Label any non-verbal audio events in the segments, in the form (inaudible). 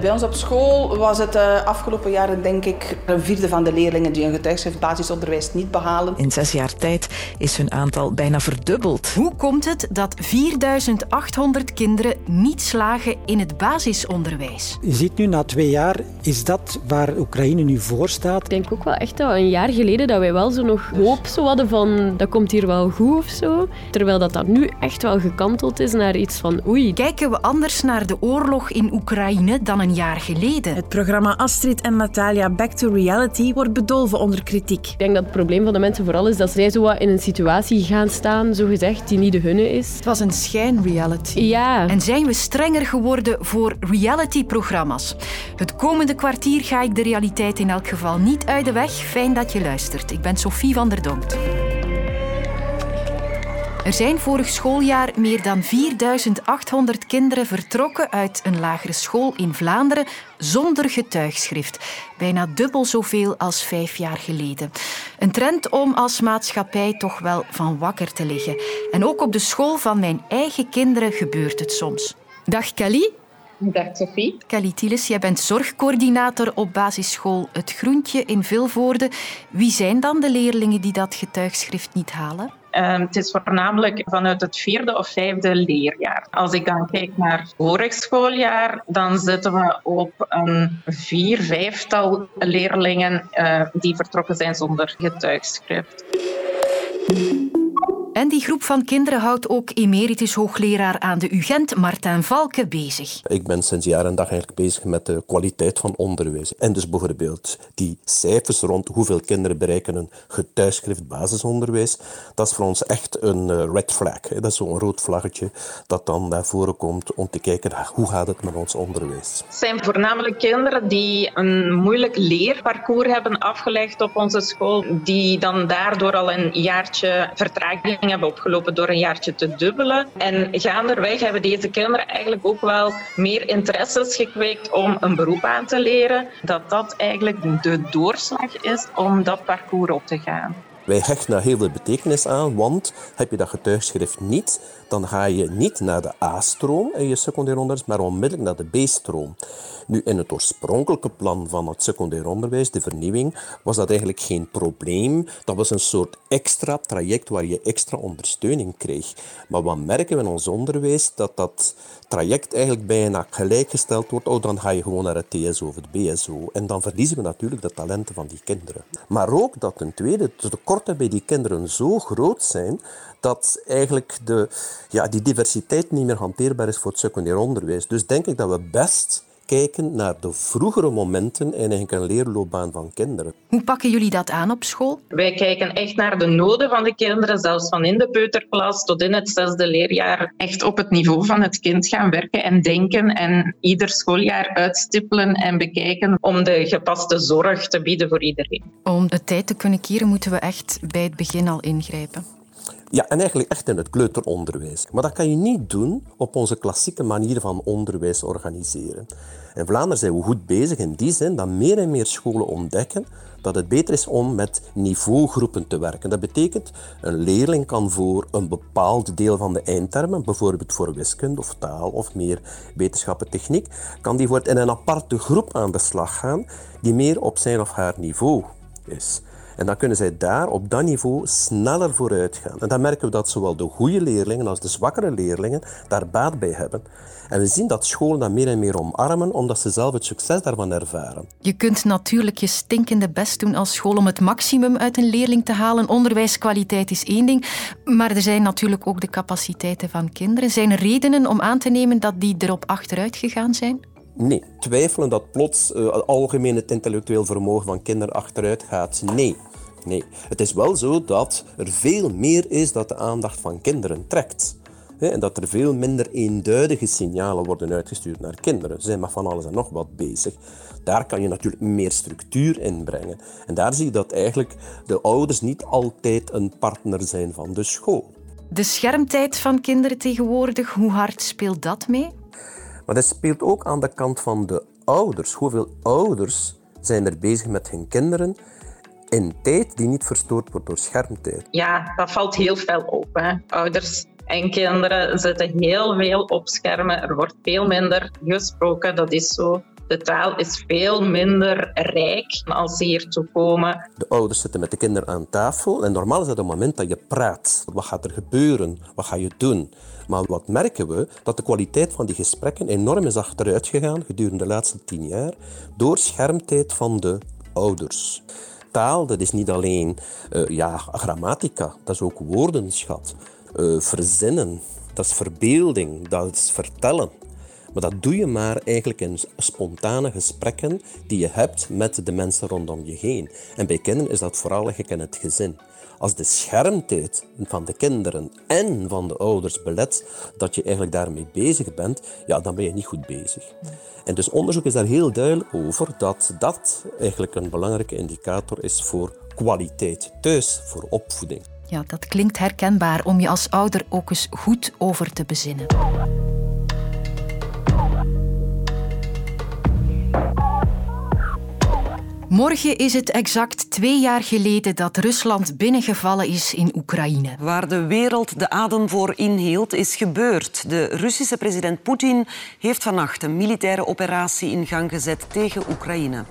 Bij ons op school was het de afgelopen jaren denk ik een vierde van de leerlingen die een getuigschrift basisonderwijs niet behalen. In zes jaar tijd is hun aantal bijna verdubbeld. Hoe komt het dat 4800 kinderen niet slagen in het basisonderwijs? Je ziet nu na twee jaar, is dat waar Oekraïne nu voor staat? Ik denk ook wel echt dat een jaar geleden dat wij wel zo nog hoop zo hadden van dat komt hier wel goed of zo. Terwijl dat dat nu echt wel gekanteld is naar iets van oei. Kijken we anders naar de oorlog in Oekraïne dan een jaar geleden? Het programma Astrid en Natalia Back to Reality wordt bedolven onder kritiek. Ik denk dat het probleem van de mensen vooral is dat zij zo wat in een situatie gaan staan, zo gezegd, die niet de hunne is. Het was een schijnreality. Ja. En zijn we strenger geworden voor reality-programma's? Het komende kwartier ga ik de realiteit in elk geval niet uit de weg. Fijn dat je luistert. Ik ben Sophie van der Donkt. Er zijn vorig schooljaar meer dan 4800 kinderen vertrokken uit een lagere school in Vlaanderen zonder getuigschrift. Bijna dubbel zoveel als vijf jaar geleden. Een trend om als maatschappij toch wel van wakker te liggen. En ook op de school van mijn eigen kinderen gebeurt het soms. Dag Kali. Dag Sophie. Kelly Tieles, jij bent zorgcoördinator op basisschool Het Groentje in Vilvoorde. Wie zijn dan de leerlingen die dat getuigschrift niet halen? Um, het is voornamelijk vanuit het vierde of vijfde leerjaar. Als ik dan kijk naar vorig schooljaar, dan zitten we op een vier, vijftal leerlingen uh, die vertrokken zijn zonder getuigschrift. En die groep van kinderen houdt ook emeritus hoogleraar aan de UGent, Martijn Valke, bezig. Ik ben sinds jaar en dag eigenlijk bezig met de kwaliteit van onderwijs. En dus bijvoorbeeld die cijfers rond hoeveel kinderen bereiken een getuigschrift basisonderwijs, dat is voor ons echt een red flag. Dat is zo'n rood vlaggetje dat dan naar voren komt om te kijken hoe gaat het met ons onderwijs. Het zijn voornamelijk kinderen die een moeilijk leerparcours hebben afgelegd op onze school, die dan daardoor al een jaartje vertraging hebben opgelopen door een jaartje te dubbelen. En gaanderweg hebben deze kinderen eigenlijk ook wel meer interesses gekweekt om een beroep aan te leren. Dat dat eigenlijk de doorslag is om dat parcours op te gaan. Wij hechten daar heel veel betekenis aan, want heb je dat getuigschrift niet, dan ga je niet naar de A-stroom in je secundair onderwijs, maar onmiddellijk naar de B-stroom. Nu, in het oorspronkelijke plan van het secundair onderwijs, de vernieuwing, was dat eigenlijk geen probleem. Dat was een soort extra traject waar je extra ondersteuning kreeg. Maar wat merken we in ons onderwijs? Dat dat traject eigenlijk bijna gelijkgesteld wordt. Oh, dan ga je gewoon naar het TSO of het BSO. En dan verliezen we natuurlijk de talenten van die kinderen. Maar ook dat ten tweede de tekorten bij die kinderen zo groot zijn dat eigenlijk de, ja, die diversiteit niet meer hanteerbaar is voor het secundair onderwijs. Dus denk ik dat we best kijken naar de vroegere momenten in een leerloopbaan van kinderen. Hoe pakken jullie dat aan op school? Wij kijken echt naar de noden van de kinderen, zelfs van in de peuterklas tot in het zesde leerjaar. Echt op het niveau van het kind gaan werken en denken en ieder schooljaar uitstippelen en bekijken om de gepaste zorg te bieden voor iedereen. Om de tijd te kunnen keren moeten we echt bij het begin al ingrijpen. Ja, en eigenlijk echt in het kleuteronderwijs. Maar dat kan je niet doen op onze klassieke manier van onderwijs organiseren. In Vlaanderen zijn we goed bezig in die zin dat meer en meer scholen ontdekken dat het beter is om met niveaugroepen te werken. Dat betekent, een leerling kan voor een bepaald deel van de eindtermen, bijvoorbeeld voor wiskunde of taal of meer wetenschappen techniek, kan die voor in een aparte groep aan de slag gaan die meer op zijn of haar niveau is. En dan kunnen zij daar op dat niveau sneller vooruit gaan. En dan merken we dat zowel de goede leerlingen als de zwakkere leerlingen daar baat bij hebben. En we zien dat scholen dat meer en meer omarmen, omdat ze zelf het succes daarvan ervaren. Je kunt natuurlijk je stinkende best doen als school om het maximum uit een leerling te halen. Onderwijskwaliteit is één ding, maar er zijn natuurlijk ook de capaciteiten van kinderen. Zijn er redenen om aan te nemen dat die erop achteruit gegaan zijn? Nee. Twijfelen dat plots uh, algemeen het intellectueel vermogen van kinderen achteruit gaat? Nee. Nee. Het is wel zo dat er veel meer is dat de aandacht van kinderen trekt. En dat er veel minder eenduidige signalen worden uitgestuurd naar kinderen. Ze zijn met van alles en nog wat bezig. Daar kan je natuurlijk meer structuur in brengen. En daar zie je dat eigenlijk de ouders niet altijd een partner zijn van de school. De schermtijd van kinderen tegenwoordig, hoe hard speelt dat mee? Maar dat speelt ook aan de kant van de ouders. Hoeveel ouders zijn er bezig met hun kinderen in tijd die niet verstoord wordt door schermtijd? Ja, dat valt heel veel op. Hè. Ouders en kinderen zitten heel veel op schermen. Er wordt veel minder gesproken, dat is zo. De taal is veel minder rijk als ze hiertoe komen. De ouders zitten met de kinderen aan tafel en normaal is dat het moment dat je praat. Wat gaat er gebeuren? Wat ga je doen? Maar wat merken we? Dat de kwaliteit van die gesprekken enorm is achteruit gegaan gedurende de laatste tien jaar door schermtijd van de ouders. Taal, dat is niet alleen uh, ja, grammatica, dat is ook woordenschat. Uh, verzinnen, dat is verbeelding, dat is vertellen. Maar dat doe je maar eigenlijk in spontane gesprekken die je hebt met de mensen rondom je heen. En bij kinderen is dat vooral eigenlijk in het gezin. Als de schermtijd van de kinderen en van de ouders belet dat je eigenlijk daarmee bezig bent, ja, dan ben je niet goed bezig. En dus onderzoek is daar heel duidelijk over dat dat eigenlijk een belangrijke indicator is voor kwaliteit thuis, voor opvoeding. Ja, dat klinkt herkenbaar om je als ouder ook eens goed over te bezinnen. Morgen is het exact twee jaar geleden dat Rusland binnengevallen is in Oekraïne. Waar de wereld de adem voor inhield, is gebeurd. De Russische president Poetin heeft vannacht een militaire operatie in gang gezet tegen Oekraïne.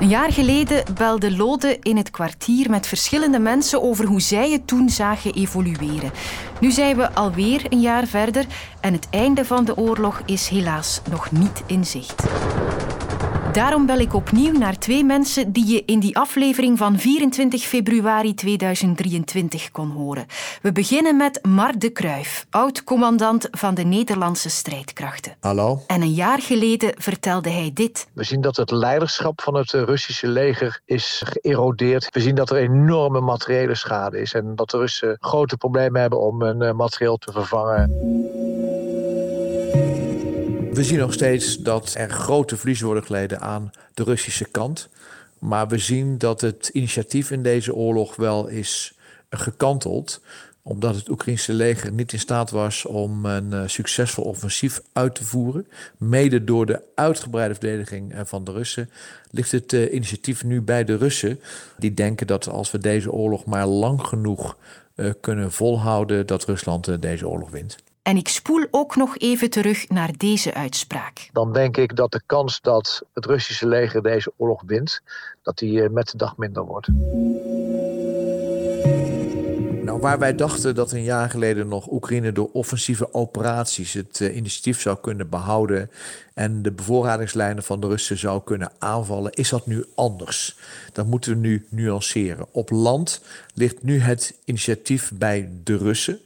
Een jaar geleden belde Lode in het kwartier met verschillende mensen over hoe zij het toen zagen evolueren. Nu zijn we alweer een jaar verder en het einde van de oorlog is helaas nog niet in zicht. Daarom bel ik opnieuw naar twee mensen die je in die aflevering van 24 februari 2023 kon horen. We beginnen met Mark de Kruijf, oud-commandant van de Nederlandse strijdkrachten. Hallo. En een jaar geleden vertelde hij dit. We zien dat het leiderschap van het Russische leger is geërodeerd. We zien dat er enorme materiële schade is en dat de Russen grote problemen hebben om hun eh, materieel te vervangen. We zien nog steeds dat er grote verliezen worden geleden aan de Russische kant. Maar we zien dat het initiatief in deze oorlog wel is gekanteld omdat het Oekraïnse leger niet in staat was om een uh, succesvol offensief uit te voeren. Mede door de uitgebreide verdediging uh, van de Russen ligt het uh, initiatief nu bij de Russen. Die denken dat als we deze oorlog maar lang genoeg kunnen volhouden, dat Rusland deze oorlog wint. En ik spoel ook nog even terug naar deze uitspraak. Dan denk ik dat de kans dat het Russische leger deze oorlog wint, dat die met de dag minder wordt. Nou, waar wij dachten dat een jaar geleden nog Oekraïne door offensieve operaties het uh, initiatief zou kunnen behouden en de bevoorradingslijnen van de Russen zou kunnen aanvallen, is dat nu anders. Dat moeten we nu nuanceren. Op land ligt nu het initiatief bij de Russen.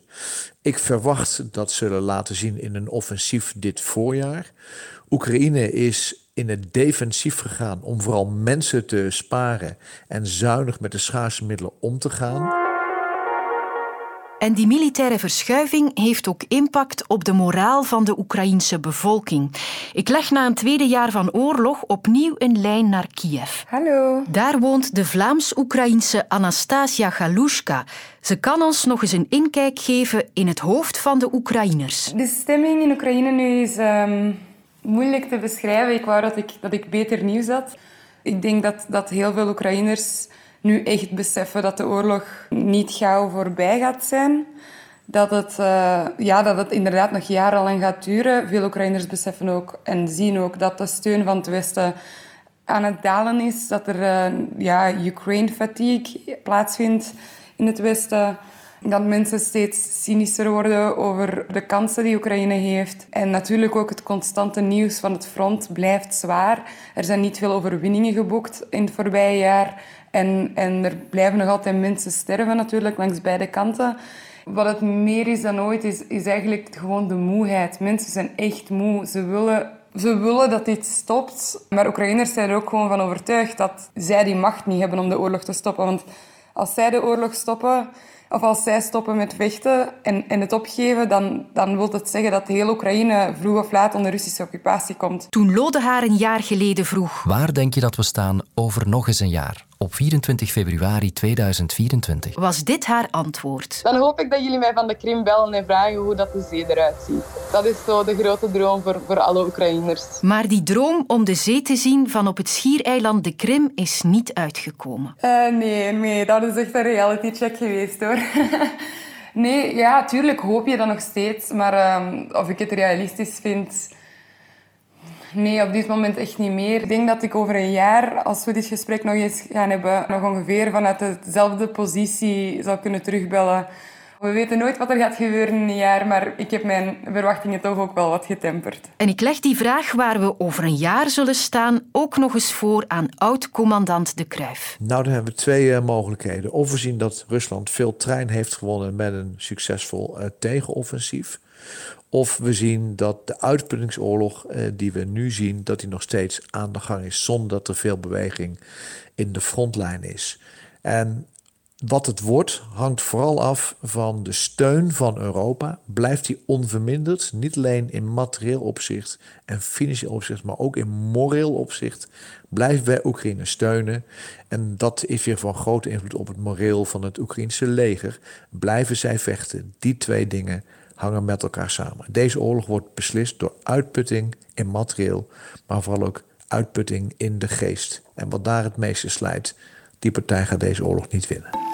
Ik verwacht dat zullen laten zien in een offensief dit voorjaar. Oekraïne is in het defensief gegaan om vooral mensen te sparen en zuinig met de schaarse middelen om te gaan. En die militaire verschuiving heeft ook impact op de moraal van de Oekraïense bevolking. Ik leg na een tweede jaar van oorlog opnieuw een lijn naar Kiev. Hallo. Daar woont de Vlaams-Oekraïense Anastasia Galushka. Ze kan ons nog eens een inkijk geven in het hoofd van de Oekraïners. De stemming in Oekraïne nu is um, moeilijk te beschrijven. Ik wou dat ik, dat ik beter nieuws had. Ik denk dat, dat heel veel Oekraïners nu echt beseffen dat de oorlog niet gauw voorbij gaat zijn. Dat het, uh, ja, dat het inderdaad nog jarenlang gaat duren. Veel Oekraïners beseffen ook en zien ook dat de steun van het Westen aan het dalen is. Dat er uh, ja, Ukraine-fatigue plaatsvindt in het Westen. Dat mensen steeds cynischer worden over de kansen die Oekraïne heeft. En natuurlijk ook het constante nieuws van het front blijft zwaar. Er zijn niet veel overwinningen geboekt in het voorbije jaar. En, en er blijven nog altijd mensen sterven natuurlijk langs beide kanten. Wat het meer is dan ooit, is, is eigenlijk gewoon de moeheid. Mensen zijn echt moe. Ze willen, ze willen dat dit stopt. Maar Oekraïners zijn er ook gewoon van overtuigd dat zij die macht niet hebben om de oorlog te stoppen. Want als zij de oorlog stoppen, of als zij stoppen met vechten en, en het opgeven, dan, dan wil dat zeggen dat heel Oekraïne vroeg of laat onder Russische occupatie komt. Toen Lode haar een jaar geleden vroeg... Waar denk je dat we staan over nog eens een jaar? Op 24 februari 2024. Was dit haar antwoord? Dan hoop ik dat jullie mij van de Krim bellen en vragen hoe dat de zee eruit ziet. Dat is zo de grote droom voor, voor alle Oekraïners. Maar die droom om de zee te zien van op het schiereiland de Krim is niet uitgekomen. Uh, nee, nee, dat is echt een reality check geweest hoor. (laughs) nee, ja, tuurlijk hoop je dat nog steeds. Maar um, of ik het realistisch vind Nee, op dit moment echt niet meer. Ik denk dat ik over een jaar, als we dit gesprek nog eens gaan hebben, nog ongeveer vanuit dezelfde positie zal kunnen terugbellen. We weten nooit wat er gaat gebeuren in een jaar, maar ik heb mijn verwachtingen toch ook wel wat getemperd. En ik leg die vraag waar we over een jaar zullen staan ook nog eens voor aan oud-commandant De Kruif. Nou, dan hebben we twee uh, mogelijkheden. Of we zien dat Rusland veel trein heeft gewonnen met een succesvol uh, tegenoffensief. Of we zien dat de uitputtingsoorlog uh, die we nu zien, dat die nog steeds aan de gang is zonder dat er veel beweging in de frontlijn is. En wat het wordt hangt vooral af van de steun van Europa. Blijft die onverminderd, niet alleen in materieel opzicht en financieel opzicht, maar ook in moreel opzicht. Blijven wij Oekraïne steunen. En dat is weer van grote invloed op het moreel van het Oekraïnse leger. Blijven zij vechten? Die twee dingen hangen met elkaar samen. Deze oorlog wordt beslist door uitputting in materieel, maar vooral ook uitputting in de geest. En wat daar het meeste slijt, die partij gaat deze oorlog niet winnen.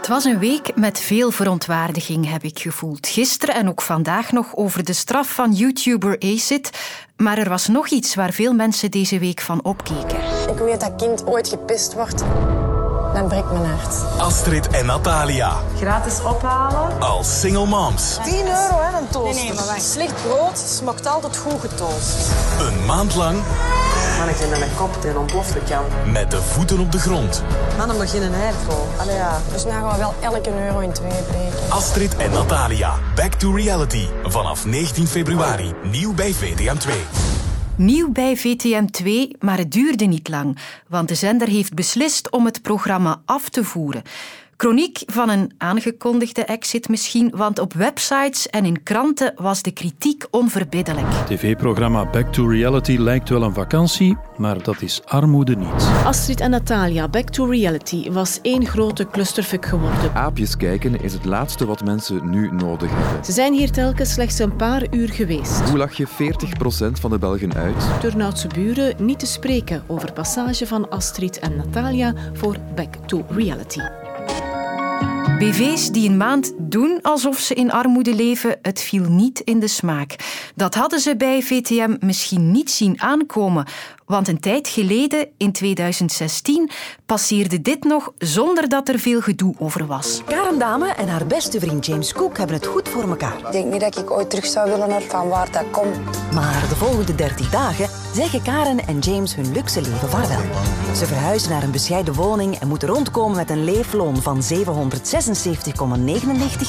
Het was een week met veel verontwaardiging, heb ik gevoeld. Gisteren en ook vandaag nog over de straf van YouTuber Acid. Maar er was nog iets waar veel mensen deze week van opkeken. Ik weet dat kind ooit gepist wordt dan breekt mijn hart. Astrid en Natalia. Gratis ophalen. Als single moms. 10 euro hè, een toast. Nee, nee, maar wacht. Slecht brood smaakt altijd goed getoast. Een maand lang. Mannen zijn met kop en ontploft de kan. Met de voeten op de grond. Mannen beginnen airco. Allee ja. Dus nou gaan we wel elke euro in twee breken. Astrid en Natalia. Back to reality. Vanaf 19 februari. Nieuw bij VTM 2. Nieuw bij VTM2, maar het duurde niet lang, want de zender heeft beslist om het programma af te voeren. Chroniek van een aangekondigde exit misschien, want op websites en in kranten was de kritiek onverbiddelijk. TV-programma Back to Reality lijkt wel een vakantie, maar dat is armoede niet. Astrid en Natalia, Back to Reality was één grote clusterfuck geworden. Aapjes kijken is het laatste wat mensen nu nodig hebben. Ze zijn hier telkens slechts een paar uur geweest. Hoe lach je 40% van de Belgen uit? Turnhoutse buren niet te spreken over passage van Astrid en Natalia voor Back to Reality. thank you BV's die een maand doen alsof ze in armoede leven, het viel niet in de smaak. Dat hadden ze bij VTM misschien niet zien aankomen, want een tijd geleden, in 2016, passeerde dit nog zonder dat er veel gedoe over was. Karen Dame en haar beste vriend James Cook hebben het goed voor elkaar. Ik denk niet dat ik ooit terug zou willen naar van waar dat komt. Maar de volgende 30 dagen zeggen Karen en James hun luxe leven vaarwel. Ze verhuizen naar een bescheiden woning en moeten rondkomen met een leefloon van 776,99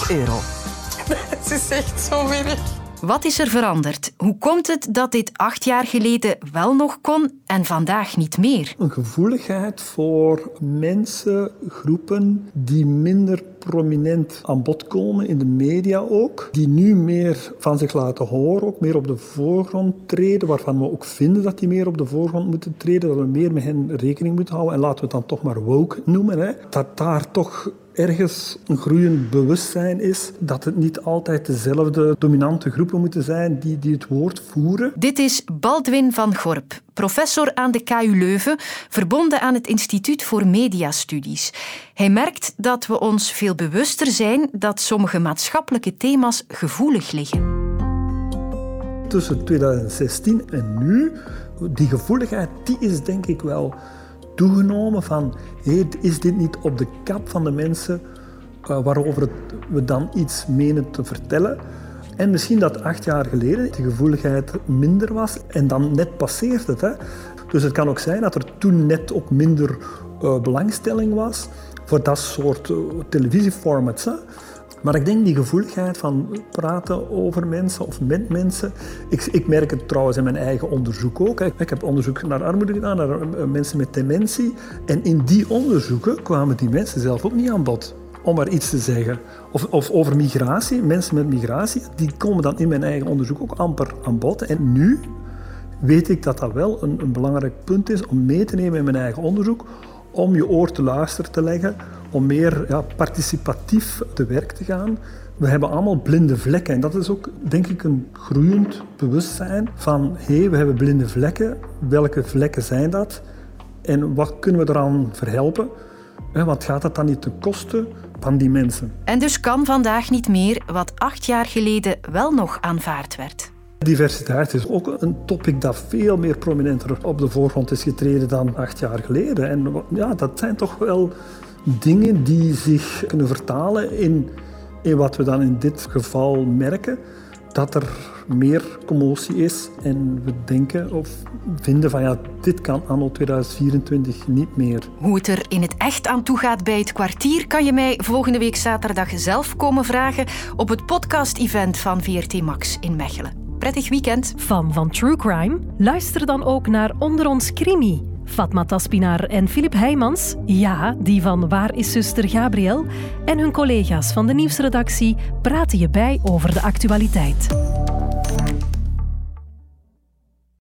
euro. (laughs) Het is echt zo weinig. Wat is er veranderd? Hoe komt het dat dit acht jaar geleden wel nog kon en vandaag niet meer? Een gevoeligheid voor mensen, groepen die minder prominent aan bod komen in de media ook, die nu meer van zich laten horen, ook meer op de voorgrond treden, waarvan we ook vinden dat die meer op de voorgrond moeten treden, dat we meer met hen rekening moeten houden en laten we het dan toch maar woke noemen, hè. dat daar toch ergens een groeiend bewustzijn is dat het niet altijd dezelfde dominante groepen moeten zijn die, die het woord voeren. Dit is Baldwin van Gorp, professor aan de KU Leuven, verbonden aan het Instituut voor Mediastudies. Hij merkt dat we ons veel bewuster zijn dat sommige maatschappelijke thema's gevoelig liggen. Tussen 2016 en nu, die gevoeligheid die is denk ik wel toegenomen van hey, is dit niet op de kap van de mensen uh, waarover we dan iets menen te vertellen. En misschien dat acht jaar geleden de gevoeligheid minder was en dan net passeert het. Hè. Dus het kan ook zijn dat er toen net ook minder uh, belangstelling was voor dat soort uh, televisieformats. Maar ik denk die gevoeligheid van praten over mensen of met mensen. Ik, ik merk het trouwens in mijn eigen onderzoek ook. Ik heb onderzoek naar armoede gedaan, naar eh, mensen met dementie. En in die onderzoeken kwamen die mensen zelf ook niet aan bod. Om maar iets te zeggen. Of, of over migratie. Mensen met migratie, die komen dan in mijn eigen onderzoek ook amper aan bod. En nu weet ik dat dat wel een, een belangrijk punt is om mee te nemen in mijn eigen onderzoek. Om je oor te luisteren te leggen om meer ja, participatief te werk te gaan. We hebben allemaal blinde vlekken en dat is ook, denk ik, een groeiend bewustzijn van hé, hey, we hebben blinde vlekken. Welke vlekken zijn dat? En wat kunnen we eraan verhelpen? Wat gaat dat dan niet ten koste van die mensen? En dus kan vandaag niet meer wat acht jaar geleden wel nog aanvaard werd. Diversiteit is ook een topic dat veel meer prominenter op de voorgrond is getreden dan acht jaar geleden. En ja, dat zijn toch wel dingen die zich kunnen vertalen in, in wat we dan in dit geval merken. Dat er meer commotie is en we denken of vinden van ja, dit kan anno 2024 niet meer. Hoe het er in het echt aan toe gaat bij het kwartier kan je mij volgende week zaterdag zelf komen vragen op het podcast-event van VRT Max in Mechelen. Prettig weekend. Fan van True Crime? Luister dan ook naar Onder ons Crimi. Fatma Taspinaar en Filip Heijmans, ja, die van Waar is zuster Gabriel, en hun collega's van de nieuwsredactie praten je bij over de actualiteit.